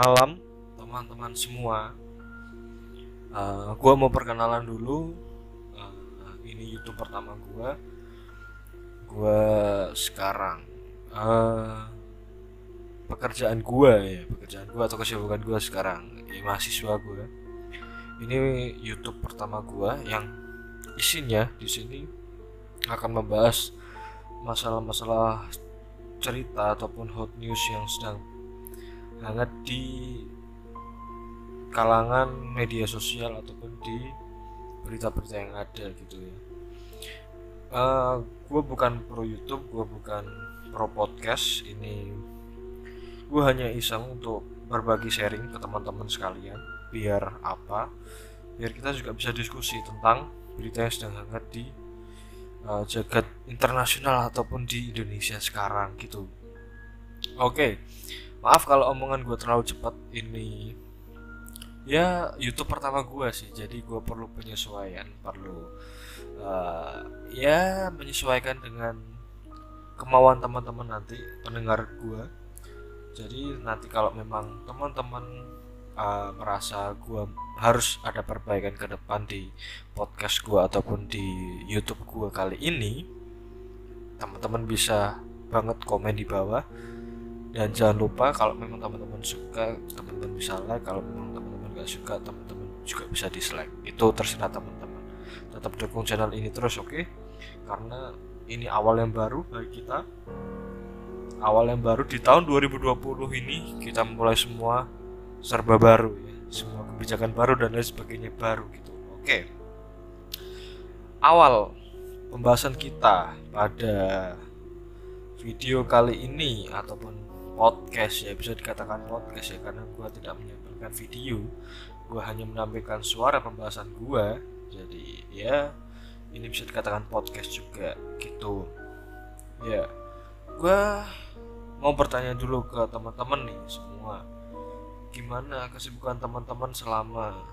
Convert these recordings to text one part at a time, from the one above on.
Malam teman-teman semua. Uh, gua mau perkenalan dulu. Uh, ini YouTube pertama gua. Gua sekarang uh, pekerjaan gua ya, pekerjaan gua atau kesibukan gua sekarang ya, mahasiswa gua. Ini YouTube pertama gua yang isinya di sini akan membahas masalah-masalah cerita ataupun hot news yang sedang hangat di kalangan media sosial ataupun di berita-berita yang ada gitu ya. Uh, eh, gue bukan pro YouTube, gue bukan pro podcast. Ini gue hanya iseng untuk berbagi sharing ke teman-teman sekalian. Biar apa? Biar kita juga bisa diskusi tentang berita yang sedang hangat di uh, jagat internasional ataupun di Indonesia sekarang gitu. Oke, okay. Maaf kalau omongan gue terlalu cepat ini. Ya YouTube pertama gue sih, jadi gue perlu penyesuaian, perlu uh, ya menyesuaikan dengan kemauan teman-teman nanti pendengar gue. Jadi nanti kalau memang teman-teman uh, merasa gue harus ada perbaikan ke depan di podcast gue ataupun di YouTube gue kali ini teman-teman bisa banget komen di bawah dan jangan lupa kalau memang teman-teman suka teman-teman bisa like. Kalau memang teman-teman gak suka teman-teman juga bisa dislike. Itu terserah teman-teman. Tetap dukung channel ini terus oke? Okay? karena ini awal yang baru bagi kita. Awal yang baru di tahun 2020 ini kita mulai semua serba baru ya. Semua kebijakan baru dan lain sebagainya baru gitu oke? Awal pembahasan kita pada video kali ini ataupun podcast ya bisa dikatakan podcast ya karena gue tidak menyampaikan video. Gue hanya menampilkan suara pembahasan gue jadi ya ini bisa dikatakan podcast juga gitu. Ya gue mau bertanya dulu ke teman-teman nih semua. Gimana kesibukan teman-teman selama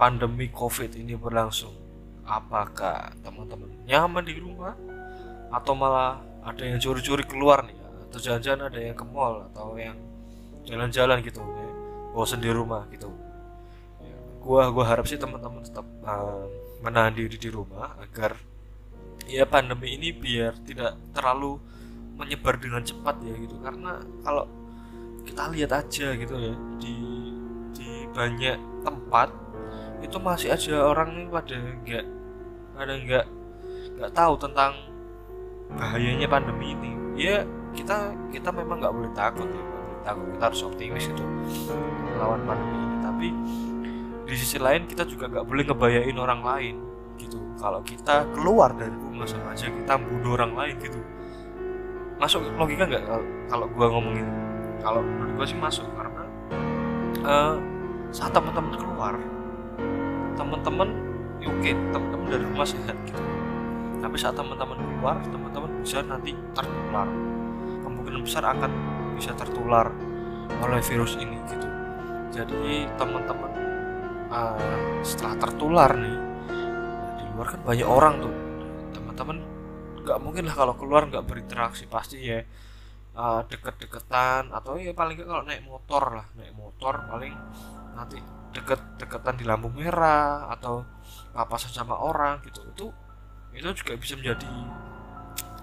pandemi covid ini berlangsung? Apakah teman-teman nyaman di rumah? Atau malah ada yang curi-curi keluar nih atau jalan-jalan ada yang ke mall atau yang jalan-jalan gitu ya, bosan di rumah gitu. Ya, gua gua harap sih teman-teman tetap uh, menahan diri di rumah agar ya pandemi ini biar tidak terlalu menyebar dengan cepat ya gitu. Karena kalau kita lihat aja gitu ya di di banyak tempat itu masih aja orang ini pada nggak ada nggak nggak tahu tentang bahayanya pandemi ini. Ya kita kita memang nggak boleh takut ya boleh takut kita harus optimis itu melawan pandemi ini. Tapi di sisi lain kita juga nggak boleh ngebayain orang lain gitu. Kalau kita keluar dari rumah sama aja kita bunuh orang lain gitu. Masuk logika nggak kalau gua ngomongin? Kalau menurut gue sih masuk karena uh, saat teman-teman keluar teman-teman ya oke okay, teman-teman dari rumah sehat gitu. Tapi saat teman-teman keluar teman-teman bisa nanti tertular kemungkinan besar akan bisa tertular oleh virus ini gitu. Jadi teman-teman uh, setelah tertular nih di luar kan banyak orang tuh. Teman-teman nggak mungkin lah kalau keluar nggak berinteraksi pasti ya uh, deket-deketan atau ya paling kalau naik motor lah naik motor paling nanti deket-deketan di lampu merah atau papasan sama orang gitu. Itu itu juga bisa menjadi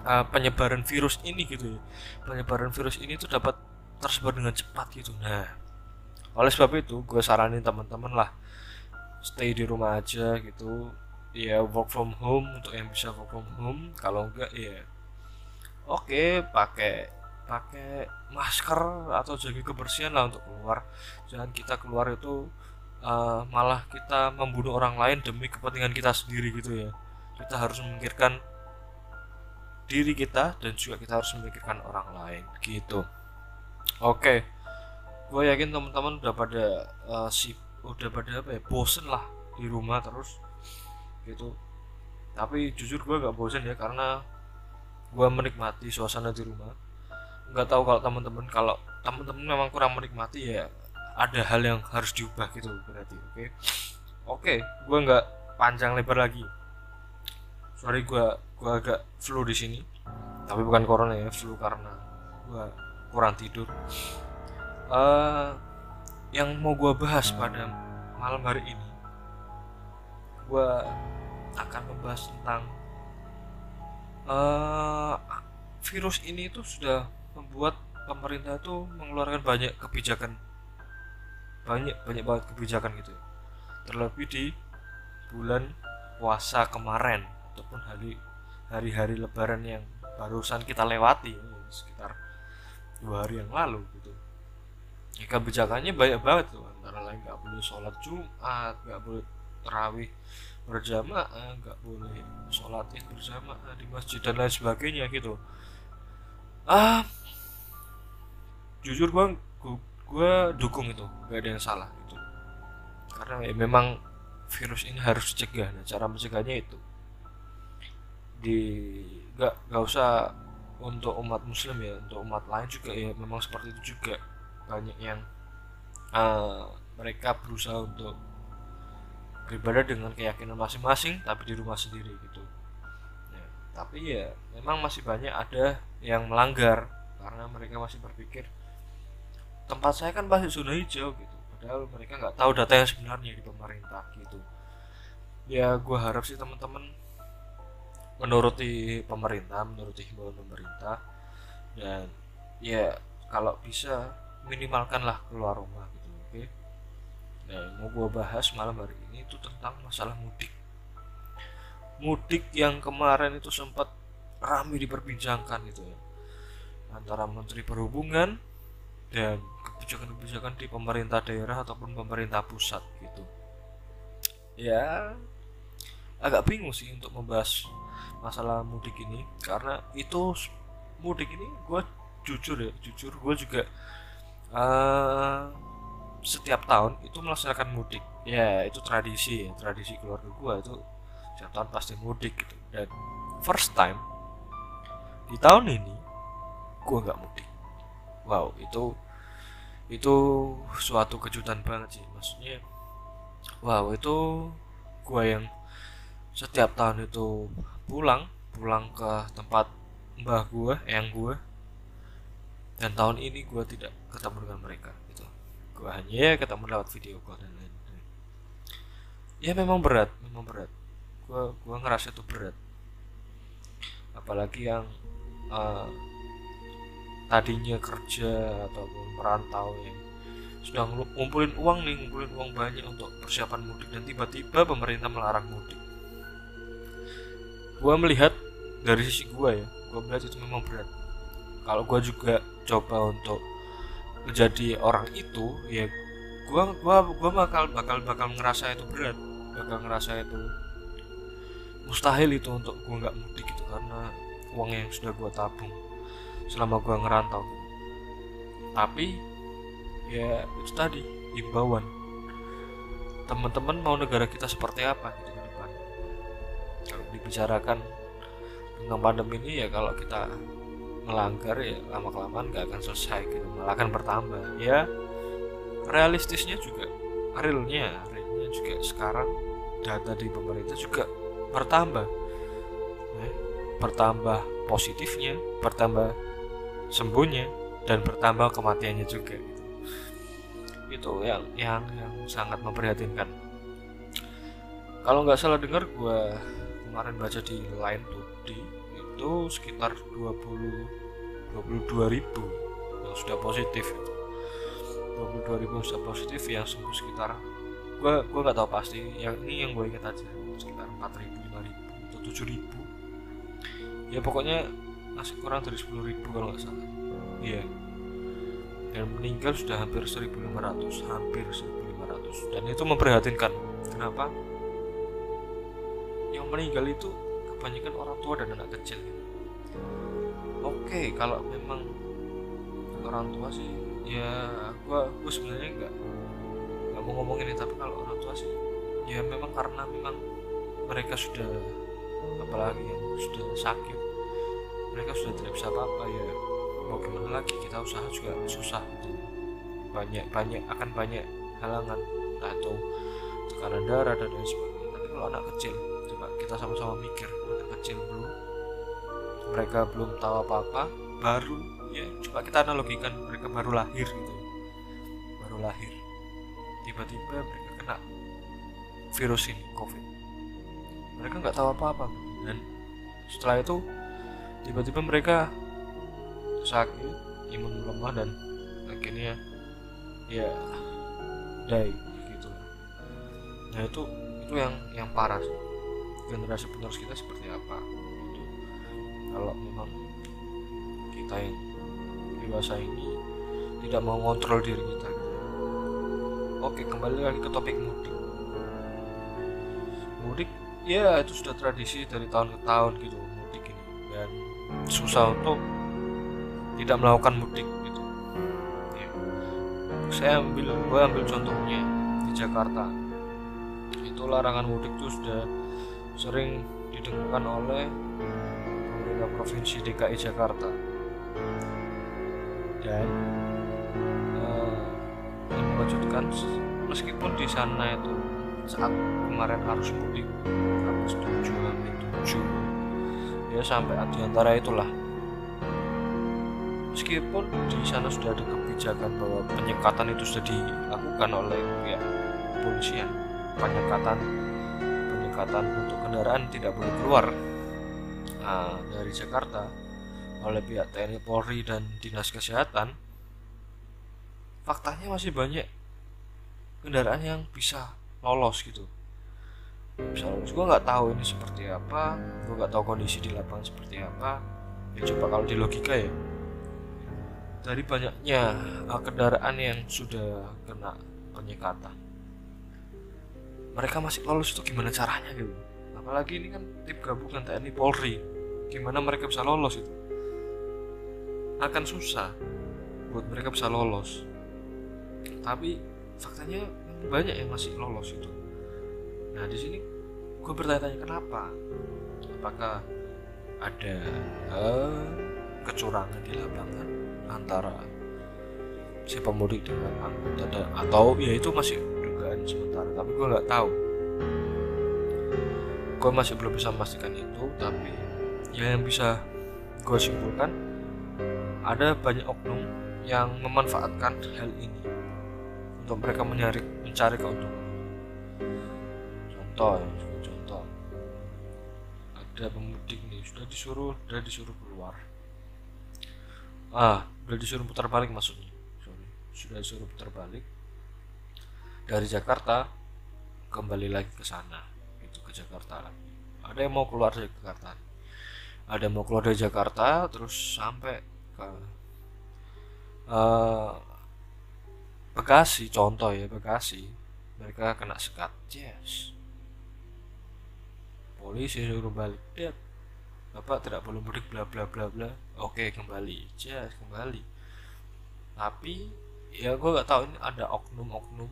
uh, penyebaran virus ini gitu ya. Penyebaran virus ini tuh dapat tersebar dengan cepat gitu. Nah oleh sebab itu gue saranin teman-teman lah stay di rumah aja gitu. Ya work from home untuk yang bisa work from home. Kalau enggak ya oke pakai pakai masker atau jaga kebersihan lah untuk keluar. Jangan kita keluar itu uh, malah kita membunuh orang lain demi kepentingan kita sendiri gitu ya. Kita harus memikirkan diri kita dan juga kita harus memikirkan orang lain gitu oke okay. gue yakin teman-teman udah pada uh, si udah pada apa ya bosen lah di rumah terus gitu tapi jujur gue gak bosen ya karena gue menikmati suasana di rumah nggak tahu kalau teman-teman kalau teman-teman memang kurang menikmati ya ada hal yang harus diubah gitu berarti oke okay? oke okay, gue nggak panjang lebar lagi sorry gue gue agak flu di sini. Tapi bukan corona ya flu karena gue kurang tidur. Uh, yang mau gue bahas pada malam hari ini gue akan membahas tentang uh, virus ini itu sudah membuat pemerintah itu mengeluarkan banyak kebijakan. Banyak banyak banget kebijakan gitu ya. terlebih di bulan puasa kemarin ataupun hari hari-hari lebaran yang barusan kita lewati sekitar dua hari yang lalu gitu. Ya kebijakannya banyak banget tuh antara lain nggak boleh sholat jumat nggak boleh terawih berjamaah nggak boleh sholat id berjamaah di masjid dan lain sebagainya gitu. Ah jujur gue gue dukung itu gak ada yang salah gitu. Karena ya memang virus ini harus dicegah nah cara mencegahnya itu di gak gak usah untuk umat muslim ya untuk umat lain juga ya memang seperti itu juga. Banyak yang uh, mereka berusaha untuk beribadah dengan keyakinan masing-masing tapi di rumah sendiri gitu. Ya, tapi ya memang masih banyak ada yang melanggar karena mereka masih berpikir tempat saya kan masih zona hijau gitu. Padahal mereka nggak tahu data yang sebenarnya di pemerintah gitu. Ya gue harap sih teman-teman menuruti pemerintah menuruti himbauan pemerintah. Dan ya kalau bisa minimalkanlah keluar rumah gitu oke? Okay? nah mau gue bahas malam hari ini itu tentang masalah mudik. Mudik yang kemarin itu sempat ramai diperbincangkan gitu ya antara menteri perhubungan dan kebijakan-kebijakan di pemerintah daerah ataupun pemerintah pusat gitu. Ya agak bingung sih untuk membahas masalah mudik ini. Karena itu mudik ini gue jujur ya jujur gue juga uh, setiap tahun itu melaksanakan mudik. Ya itu tradisi ya tradisi keluarga gue itu setiap tahun pasti mudik gitu. Dan first time di tahun ini gue nggak mudik. Wow itu itu suatu kejutan banget sih. Maksudnya wow itu gue yang setiap tahun itu pulang pulang ke tempat mbah gue yang gue dan tahun ini gue tidak ketemu dengan mereka gitu. Gue hanya ketemu lewat video call dan lain-lain. Ya memang berat memang berat. Gue gue ngerasa itu berat. Apalagi yang uh, tadinya kerja ataupun merantau yang sudah ngumpulin uang nih ngumpulin uang banyak untuk persiapan mudik. Dan tiba-tiba pemerintah melarang mudik gue melihat dari sisi gue ya gue melihat itu memang berat. Kalau gue juga coba untuk menjadi orang itu ya gue gua gua bakal bakal bakal ngerasa itu berat. Bakal ngerasa itu mustahil itu untuk gue nggak mudik gitu karena uang yang sudah gue tabung selama gue ngerantau. Tapi ya itu tadi imbauan. Teman-teman mau negara kita seperti apa dibicarakan tentang pandemi ini ya kalau kita melanggar ya lama kelamaan gak akan selesai gitu malah akan bertambah. Ya realistisnya juga realnya realnya juga sekarang data di pemerintah juga bertambah. Eh, bertambah positifnya bertambah sembuhnya dan bertambah kematiannya juga gitu. itu yang yang yang sangat memprihatinkan. Kalau nggak salah dengar gue kemarin baca di line di itu sekitar 20 22 ribu yang sudah positif. itu 22 ribu sudah positif yang sembuh sekitar gue gue nggak tahu pasti yang ini yang gue ingat aja sekitar 4 ribu 5 ribu atau 7 ribu. Ya pokoknya masih kurang dari 10 ribu kalau nggak salah. Iya. Dan meninggal sudah hampir 1500 hampir 1500 dan itu memprihatinkan. Kenapa meninggal itu kebanyakan orang tua dan anak kecil oke kalau memang orang tua sih ya gua gua sebenarnya nggak nggak mau ngomongin ini tapi kalau orang tua sih ya memang karena memang mereka sudah apalagi yang sudah sakit mereka sudah tidak bisa apa-apa ya mau gimana lagi kita usaha juga susah gitu. banyak banyak akan banyak halangan atau tekanan darah dan lain sebagainya tapi kalau anak kecil kita sama-sama mikir anak kecil belum mereka belum tahu apa-apa. Baru ya coba kita analogikan mereka baru lahir gitu. Baru lahir. Tiba-tiba mereka kena virus ini covid. Mereka nggak tahu apa-apa. Dan setelah itu tiba-tiba mereka sakit imun lemah dan akhirnya ya die gitu. Nah itu itu yang yang parah sih. Generasi penerus kita seperti apa gitu. kalau memang kita yang dewasa ini tidak mau kontrol diri kita gitu. oke kembali lagi ke topik mudik mudik ya itu sudah tradisi dari tahun ke tahun gitu mudik ini dan susah untuk tidak melakukan mudik gitu ya. saya ambil gue ambil contohnya di Jakarta itu larangan mudik itu sudah sering didengarkan oleh pemerintah provinsi DKI Jakarta. Dan uh, meskipun di sana itu saat kemarin harus mudik harus 7 sampai 7 ya sampai di antara itulah. Meskipun di sana sudah ada kebijakan bahwa penyekatan itu sudah dilakukan oleh pihak kepolisian penyekatan penyekatan untuk kendaraan tidak boleh keluar. Nah, dari Jakarta oleh pihak TNI Polri dan Dinas Kesehatan faktanya masih banyak kendaraan yang bisa lolos gitu. Lolos. Gue nggak tahu ini seperti apa gue nggak tahu kondisi di lapangan seperti apa. Ya coba kalau di logika ya. Dari banyaknya uh, kendaraan yang sudah kena penyekatan mereka masih lolos itu gimana caranya gitu? Apalagi ini kan tim gabungan TNI Polri. Gimana mereka bisa lolos itu? Akan susah buat mereka bisa lolos. Tapi faktanya banyak yang masih lolos itu. Nah di sini gue bertanya-tanya kenapa? Apakah ada uh, kecurangan di lapangan antara si pemudik dengan anggota atau ya itu masih dugaan sementara tapi gue nggak tahu. Gue masih belum bisa memastikan itu tapi ya yang bisa gue simpulkan ada banyak oknum yang memanfaatkan hal ini untuk mereka mencari mencari keuntungan. Contoh ya contoh. Ada pemudik nih sudah disuruh sudah disuruh keluar. Ah sudah disuruh putar balik maksudnya. Sorry. sudah disuruh putar balik dari Jakarta kembali lagi ke sana itu ke Jakarta lagi ada yang mau keluar dari Jakarta. Ada yang mau keluar dari Jakarta terus sampai ke uh, Bekasi contoh ya Bekasi. Mereka kena sekat yes. Polisi suruh balik dia bapak tidak boleh mudik bla bla bla bla. Oke kembali yes kembali. Tapi ya gue gak tahu ini ada oknum-oknum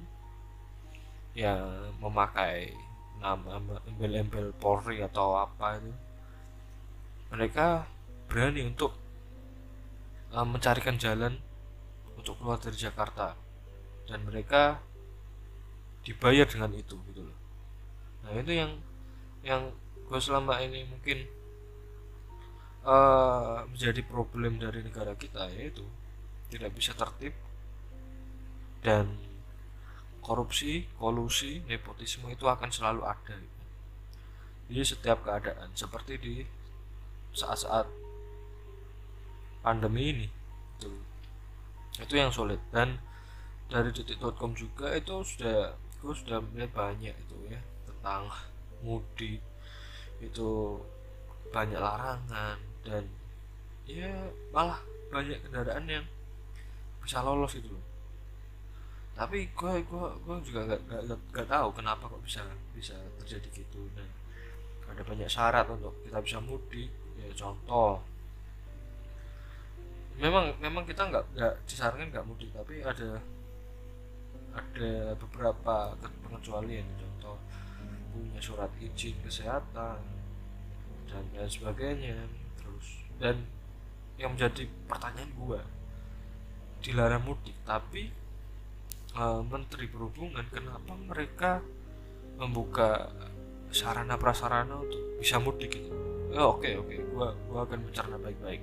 yang memakai nama embel-embel Polri atau apa itu. Mereka berani untuk uh, mencarikan jalan untuk keluar dari Jakarta. Dan mereka dibayar dengan itu gitu loh. Nah itu yang yang gue selama ini mungkin uh, menjadi problem dari negara kita yaitu tidak bisa tertib dan korupsi, kolusi, nepotisme itu akan selalu ada. Jadi setiap keadaan seperti di saat-saat pandemi ini itu itu yang sulit. Dan dari detik.com juga itu sudah gue sudah melihat banyak itu ya tentang mudik itu banyak larangan dan ya malah banyak kendaraan yang bisa lolos itu loh tapi gue gue gue juga nggak nggak nggak tahu kenapa kok bisa bisa terjadi gitu. Nah ada banyak syarat untuk kita bisa mudik. Ya contoh. Memang memang kita nggak nggak disarankan nggak mudik tapi ada ada beberapa pengecualian. Contoh punya surat izin kesehatan dan lain sebagainya. Terus dan yang menjadi pertanyaan gua dilarang mudik tapi uh, Menteri Perhubungan kenapa mereka membuka sarana prasarana untuk bisa mudik gitu? Oh, oke okay, oke. Okay. gua gua akan mencerna baik-baik.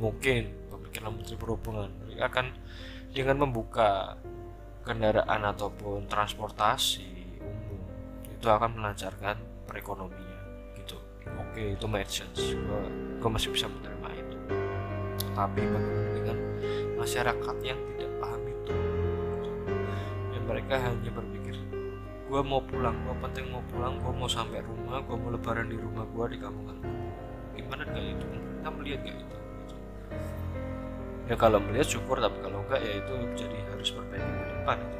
Mungkin perwakilan Menteri Perhubungan. Mereka akan dengan membuka kendaraan ataupun transportasi umum. Itu akan melancarkan perekonomian gitu. Oke itu make sense. Gua, gua masih bisa menerima itu. Tapi bagaimana dengan masyarakat yang tidak mereka hanya berpikir gua mau pulang gua penting mau pulang gua mau sampai rumah gua mau lebaran di rumah gua di kampung. Gimana kayak itu kita melihat kayak itu ya kalau melihat syukur tapi kalau enggak ya itu jadi harus perbaiki ke depan itu.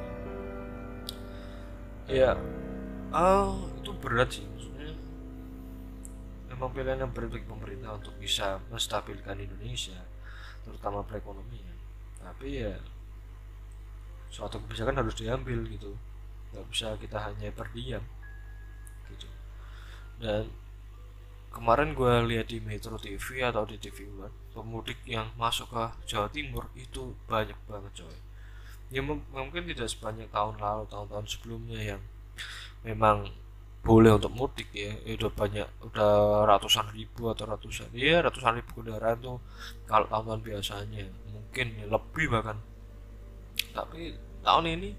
Ya oh, itu berat sih maksudnya. Memang pilihan yang berat bagi pemerintah untuk bisa menstabilkan Indonesia terutama perekonomian. Tapi ya suatu kebijakan harus diambil gitu. Nggak bisa kita hanya berdiam gitu. Dan kemarin gue lihat di Metro TV atau di TV One pemudik yang masuk ke Jawa Timur itu banyak banget coy. Ya mungkin tidak sebanyak tahun lalu tahun-tahun sebelumnya yang memang boleh untuk mudik ya, ya udah banyak udah ratusan ribu atau ratusan ya ratusan ribu kendaraan tuh kalau tahun-tahun biasanya. Mungkin lebih bahkan tapi tahun ini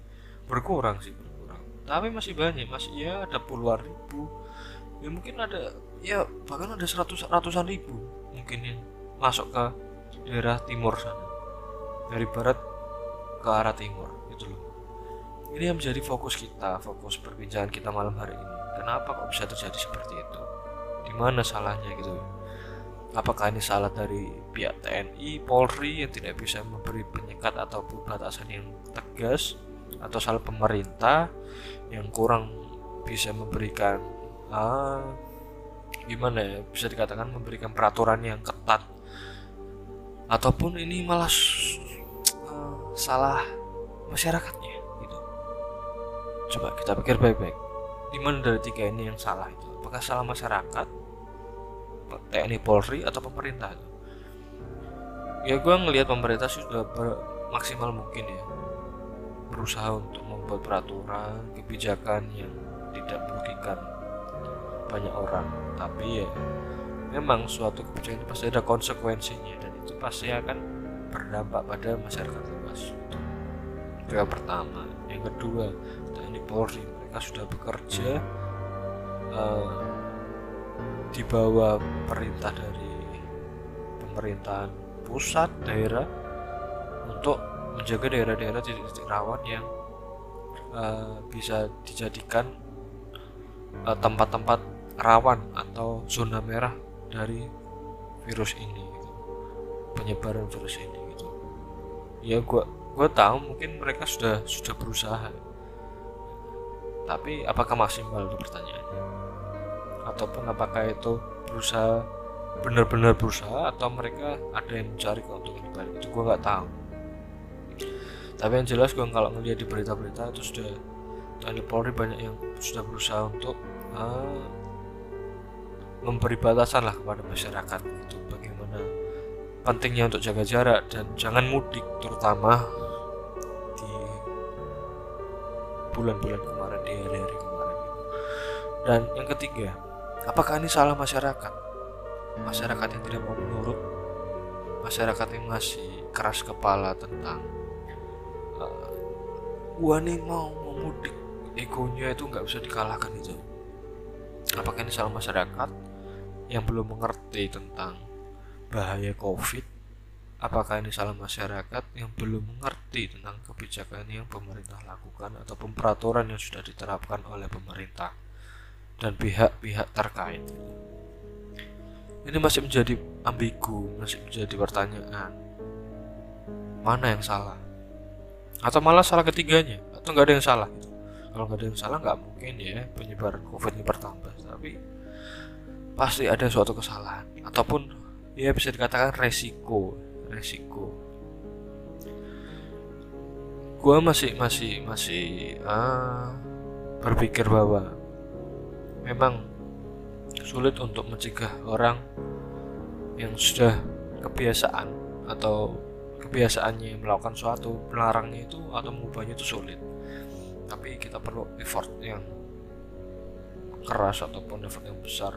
berkurang sih berkurang. Tapi masih banyak masih ya ada puluhan ribu. Ya mungkin ada ya bahkan ada seratus ratusan ribu mungkin yang masuk ke daerah timur sana. Dari barat ke arah timur gitu loh. Ini yang menjadi fokus kita fokus perbincangan kita malam hari ini. Kenapa kok bisa terjadi seperti itu? Di mana salahnya gitu apakah ini salah dari pihak TNI Polri yang tidak bisa memberi penyekat ataupun batasan yang tegas atau salah pemerintah yang kurang bisa memberikan ah, gimana ya bisa dikatakan memberikan peraturan yang ketat. Ataupun ini malah uh, salah masyarakatnya gitu. Coba kita pikir baik-baik. Di mana dari tiga ini yang salah itu? Apakah salah masyarakat TNI Polri atau pemerintah ya gue ngelihat pemerintah sudah maksimal mungkin ya. Berusaha untuk membuat peraturan kebijakan yang tidak merugikan banyak orang. Tapi ya memang suatu kebijakan itu pasti ada konsekuensinya dan itu pasti akan berdampak pada masyarakat luas. Itu yang pertama. Yang kedua TNI Polri. Mereka sudah bekerja uh, di bawah perintah dari pemerintahan pusat daerah untuk menjaga daerah-daerah titik-titik rawan yang uh, bisa dijadikan eh, tempat-tempat uh, rawan atau zona merah dari virus ini gitu. penyebaran virus ini gitu. Ya gua gua tahu mungkin mereka sudah sudah berusaha. Tapi apakah maksimal itu pertanyaannya? Ataupun apakah itu berusaha benar-benar berusaha atau mereka ada yang mencari keuntungan balik? Itu gua nggak tahu tapi yang jelas gua kalau ngeliat di berita-berita itu sudah TNI Polri banyak yang sudah berusaha untuk uh, memberi batasan lah kepada masyarakat itu bagaimana pentingnya untuk jaga jarak dan jangan mudik terutama di bulan-bulan kemarin di hari-hari kemarin dan yang ketiga apakah ini salah masyarakat? Masyarakat yang tidak mau menurut masyarakat yang masih keras kepala tentang gua nih mau memudik egonya itu nggak bisa dikalahkan itu apakah ini salah masyarakat yang belum mengerti tentang bahaya COVID, apakah ini salah masyarakat yang belum mengerti tentang kebijakan yang pemerintah lakukan atau peraturan yang sudah diterapkan oleh pemerintah dan pihak-pihak terkait. Ini masih menjadi ambigu, masih menjadi pertanyaan. Mana yang salah? Atau malah salah ketiganya? Atau nggak ada yang salah? Kalau nggak ada yang salah, nggak mungkin ya penyebaran COVID ini bertambah. Tapi pasti ada suatu kesalahan ataupun ya bisa dikatakan resiko resiko gue masih masih masih ah, berpikir bahwa memang sulit untuk mencegah orang yang sudah kebiasaan atau kebiasaannya melakukan suatu melarangnya itu atau mengubahnya itu sulit. Tapi kita perlu effort yang keras ataupun effort yang besar.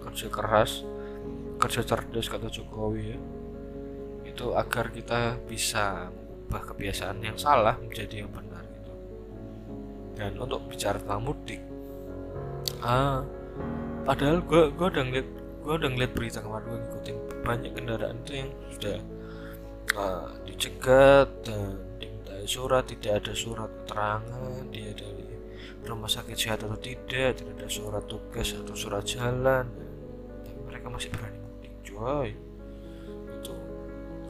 Kerja keras kerja cerdas kata Jokowi ya. Itu agar kita bisa mengubah kebiasaan yang salah menjadi yang benar gitu. Dan untuk bicara tentang mudik ah padahal gue gue udah ngeliat gue udah ngeliat berita kemarin gue ngikutin banyak kendaraan itu yang sudah uh, dicegat dan diminta surat tidak ada surat keterangan dia dari rumah sakit sehat atau tidak tidak ada surat tugas atau surat jalan. Tapi mereka masih berani mudik coy. Itu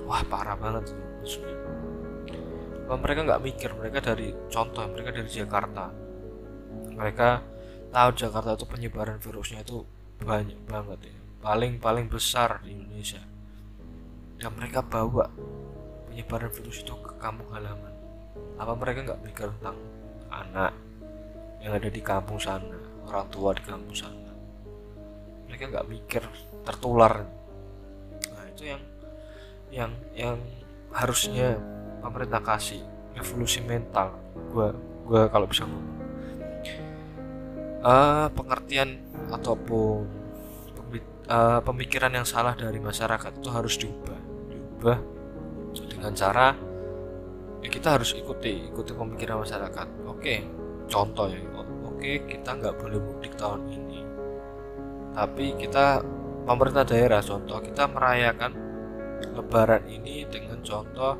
wah parah banget maksudnya. Mereka nggak mikir mereka dari contoh mereka dari Jakarta. Mereka tahu Jakarta itu penyebaran virusnya itu banyak banget ya. Paling paling besar di Indonesia dan mereka bawa penyebaran virus itu ke kampung halaman. Apa mereka nggak mikir tentang anak yang ada di kampung sana orang tua di kampung sana? Mereka nggak mikir tertular. Nah itu yang yang yang harusnya pemerintah kasih evolusi mental. Gue gue kalau bisa ngomong. Uh, pengertian ataupun uh, pemikiran yang salah dari masyarakat itu harus diubah diubah dengan cara ya kita harus ikuti ikuti pemikiran masyarakat. Oke contoh ya oke kita nggak boleh mudik tahun ini. Tapi kita pemerintah daerah contoh kita merayakan lebaran ini dengan contoh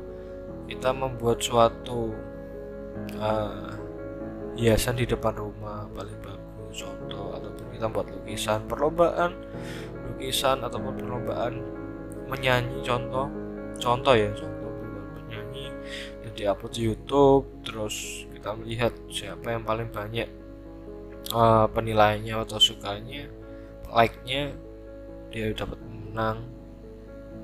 kita membuat suatu uh, hiasan di depan rumah paling bagus contoh ataupun kita buat lukisan perlombaan lukisan ataupun perlombaan menyanyi contoh contoh ya contoh menyanyi dan diupload di YouTube terus kita melihat siapa yang paling banyak uh, penilaiannya atau sukanya like-nya dia dapat menang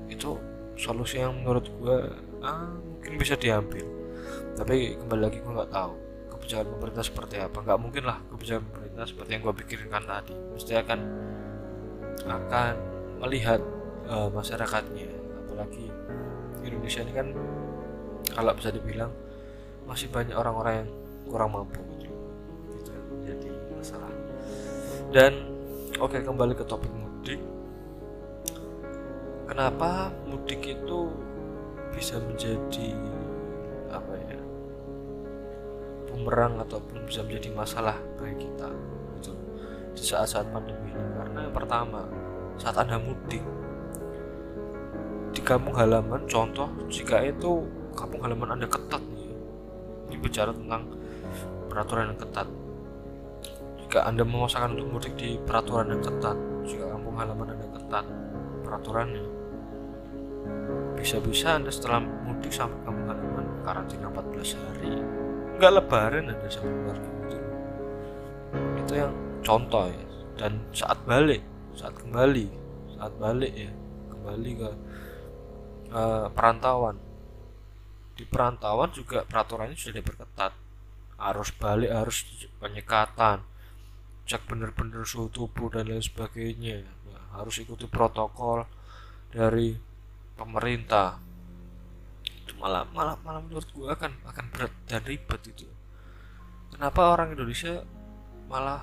itu solusi yang menurut gue ah, mungkin bisa diambil. Tapi kembali lagi gue nggak tahu kebijakan pemerintah seperti apa. Nggak mungkin lah kebijakan pemerintah seperti yang gue pikirkan tadi. Mesti akan akan melihat uh, masyarakatnya. Apalagi Indonesia ini kan kalau bisa dibilang masih banyak orang-orang yang kurang mampu gitu. Itu yang menjadi masalah. Dan oke okay, kembali ke topik mudik. Kenapa mudik itu bisa menjadi apa ya bumerang ataupun bisa menjadi masalah bagi kita gitu di saat-saat pandemi ini? Karena yang pertama saat anda mudik di kampung halaman contoh jika itu kampung halaman anda ketat nih ini bicara tentang peraturan yang ketat. Jika anda memaksakan untuk mudik di peraturan yang ketat jika kampung halaman anda ketat peraturannya bisa-bisa anda setelah mudik sampai kampung halaman karantina 14 hari nggak lebaran anda sama keluarga gitu itu yang contoh ya. Dan saat balik saat kembali saat balik ya kembali ke uh, perantauan. Di perantauan juga peraturannya sudah diperketat. Harus balik harus penyekatan cek bener-bener suhu tubuh dan lain sebagainya. Nah, harus ikuti protokol dari pemerintah. Itu malah malah malah menurut gua akan akan berat dan ribet itu. Kenapa orang Indonesia malah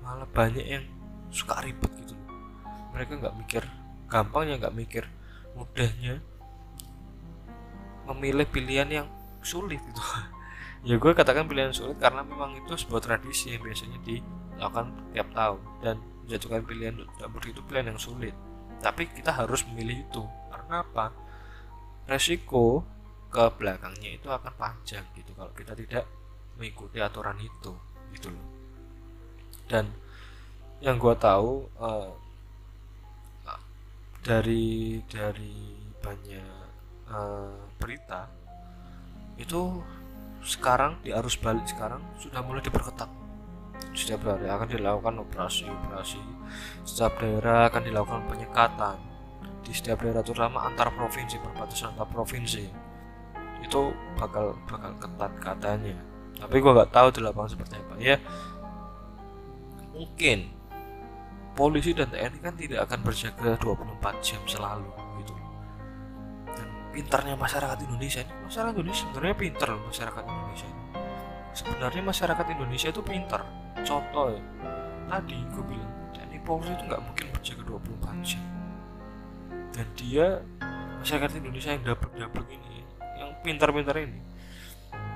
malah banyak yang suka ribet gitu? Mereka nggak mikir gampangnya nggak mikir mudahnya memilih pilihan yang sulit gitu. Ya gue katakan pilihan sulit karena memang itu sebuah tradisi yang biasanya dilakukan tiap tahun dan menjatuhkan pilihan dapur itu pilihan yang sulit. Tapi kita harus memilih itu. Karena apa? Resiko ke belakangnya itu akan panjang gitu kalau kita tidak mengikuti aturan itu gitu loh. Dan yang gue tahu uh, dari dari banyak uh, berita itu sekarang di arus balik sekarang sudah mulai diperketat. Setiap hari akan dilakukan operasi-operasi setiap daerah akan dilakukan penyekatan. Di setiap daerah terutama antar provinsi perbatasan antar provinsi itu bakal bakal ketat katanya. Tapi gua nggak tahu di lapangan seperti apa. Ya mungkin polisi dan TNI kan tidak akan berjaga 24 jam selalu gitu. Dan pintarnya masyarakat Indonesia ini masyarakat Indonesia sebenarnya pintar loh masyarakat Indonesia. Sebenarnya masyarakat Indonesia itu pintar. Contoh ya tadi gue bilang TNI Polri itu nggak mungkin berjaga 24 jam. Dan dia masyarakat Indonesia yang dapat-dapat ini yang pintar-pintar ini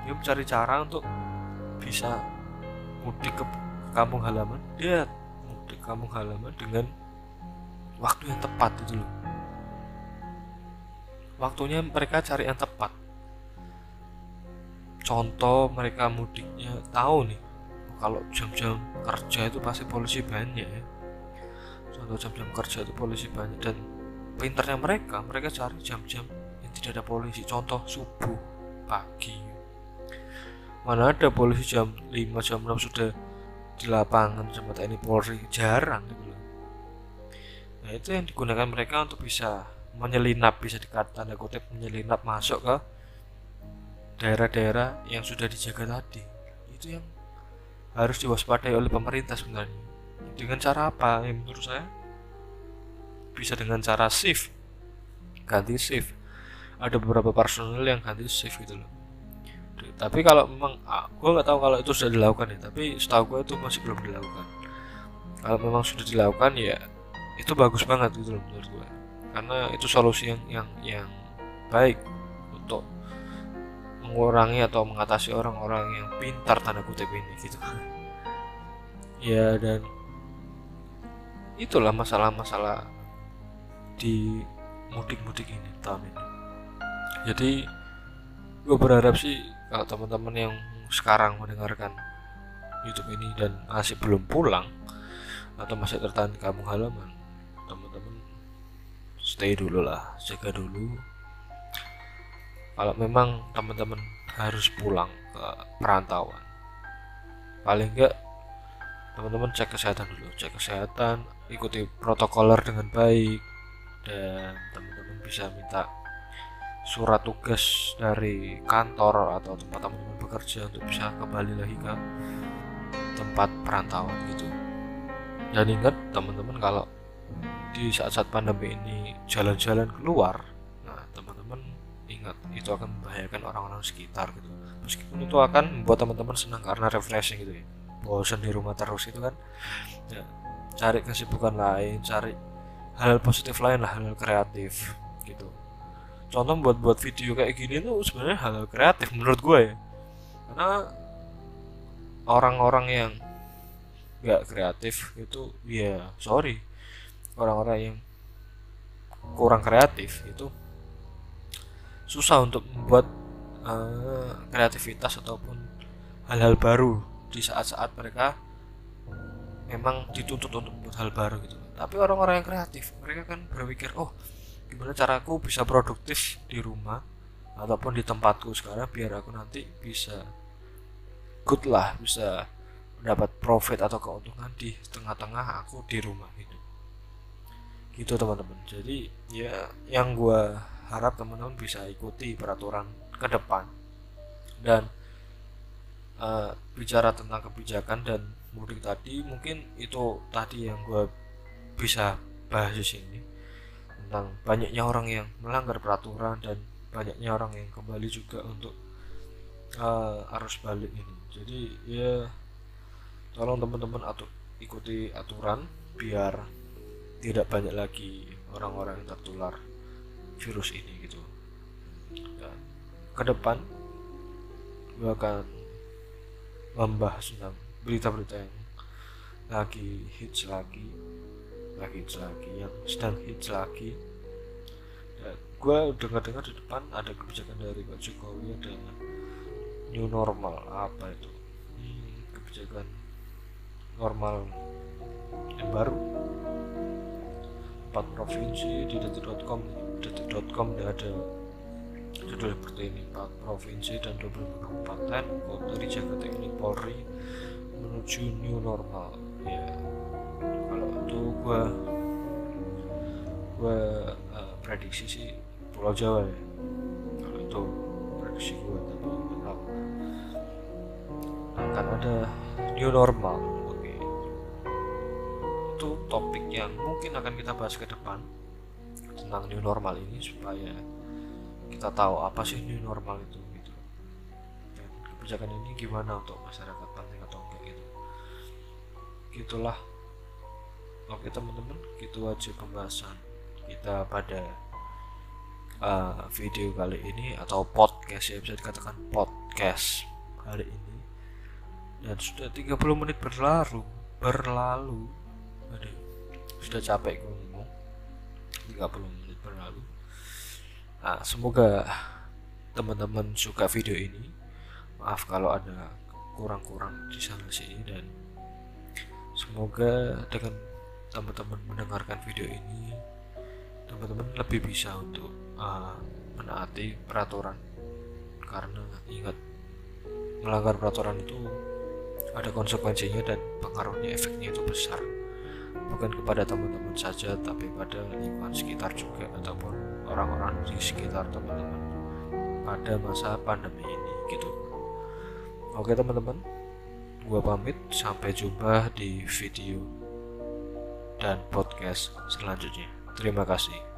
dia mencari cara untuk bisa mudik ke kampung halaman. Dia kampung halaman dengan waktu yang tepat itu loh. Waktunya mereka cari yang tepat. Contoh mereka mudiknya tahu nih kalau jam-jam kerja itu pasti polisi banyak ya. Contoh jam-jam kerja itu polisi banyak dan pinternya mereka mereka cari jam-jam yang tidak ada polisi. Contoh subuh pagi. Mana ada polisi jam 5 jam 6 sudah di lapangan sama TNI Polri. Jarang gitu loh. Nah itu yang digunakan mereka untuk bisa menyelinap bisa dikatakan tanda kutip menyelinap masuk ke daerah-daerah yang sudah dijaga tadi. Itu yang harus diwaspadai oleh pemerintah sebenarnya. Dengan cara apa? Yang menurut saya bisa dengan cara shift. Ganti shift. Ada beberapa personel yang ganti shift gitu loh tapi kalau memang ah, gue nggak tahu kalau itu sudah dilakukan ya tapi setahu gue itu masih belum dilakukan. Kalau memang sudah dilakukan ya itu bagus banget gitu loh menurut gue karena itu solusi yang yang yang baik untuk mengurangi atau mengatasi orang-orang yang pintar tanda kutip ini gitu. Ya dan itulah masalah-masalah di mudik-mudik ini tahun ini. Jadi gue berharap sih kalau teman-teman yang sekarang mendengarkan YouTube ini dan masih belum pulang atau masih tertahan di kampung halaman teman-teman stay dulu lah jaga dulu. Kalau memang teman-teman harus pulang ke perantauan paling enggak teman-teman cek kesehatan dulu cek kesehatan ikuti protokoler dengan baik dan teman-teman bisa minta surat tugas dari kantor atau tempat teman-teman bekerja untuk bisa kembali lagi ke tempat perantauan gitu. Dan ingat teman-teman kalau di saat-saat pandemi ini jalan-jalan keluar nah teman-teman ingat itu akan membahayakan orang-orang sekitar gitu. Meskipun itu akan membuat teman-teman senang karena refreshing gitu ya. Bosan di rumah terus itu kan. Ya, cari kesibukan lain cari hal positif lain lah hal, -hal kreatif gitu contoh buat buat video kayak gini tuh sebenarnya hal, kreatif menurut gue ya. Karena orang-orang yang nggak kreatif itu ya sorry. Orang-orang yang kurang kreatif itu susah untuk membuat uh, kreativitas ataupun hal-hal baru di saat-saat mereka memang dituntut untuk membuat hal baru gitu. Tapi orang-orang yang kreatif mereka kan berpikir oh gimana caraku bisa produktif di rumah ataupun di tempatku sekarang biar aku nanti bisa good lah bisa mendapat profit atau keuntungan di tengah-tengah aku di rumah gitu. Gitu teman-teman. Jadi ya yang gue harap teman-teman bisa ikuti peraturan ke depan dan uh, bicara tentang kebijakan dan mudik tadi mungkin itu tadi yang gue bisa bahas di sini tentang banyaknya orang yang melanggar peraturan dan banyaknya orang yang kembali juga untuk uh, arus balik ini. Jadi ya tolong teman-teman atur ikuti aturan biar tidak banyak lagi orang-orang yang tertular virus ini gitu. Dan ke depan gue akan membahas tentang berita-berita yang lagi hits lagi lagi hits lagi yang sedang hits lagi. Dan gue dengar-dengar di depan ada kebijakan dari Pak Jokowi ada new normal apa itu? Hmm, kebijakan normal yang baru. Empat provinsi di detik.com detik.com ada judul seperti ini empat provinsi dan 20 kabupaten kota dijaga teknik Polri menuju new normal. Ya gue gue uh, prediksi sih Pulau Jawa ya. Kalau itu prediksi gue tapi tahu. Akan ada new normal oke itu topik yang mungkin akan kita bahas ke depan tentang new normal ini supaya kita tahu apa sih new normal itu gitu. Dan kebijakan ini gimana untuk masyarakat penting atau enggak gitu. Gitulah oke teman-teman gitu aja pembahasan kita pada uh, video kali ini atau podcast ya bisa dikatakan podcast kali ini. Dan sudah 30 menit berlalu berlalu. Aduh, sudah capek ngomong. 30 menit berlalu. Nah semoga teman-teman suka video ini. Maaf kalau ada kurang-kurang di sana sini dan semoga dengan teman-teman mendengarkan video ini teman-teman lebih bisa untuk uh, menaati peraturan. Karena ingat melanggar peraturan itu ada konsekuensinya dan pengaruhnya efeknya itu besar. Bukan kepada teman-teman saja tapi pada lingkungan sekitar juga ataupun orang-orang di sekitar teman-teman. Pada masa pandemi ini gitu. Oke teman-teman gua pamit. Sampai jumpa di video dan podcast selanjutnya. Terima kasih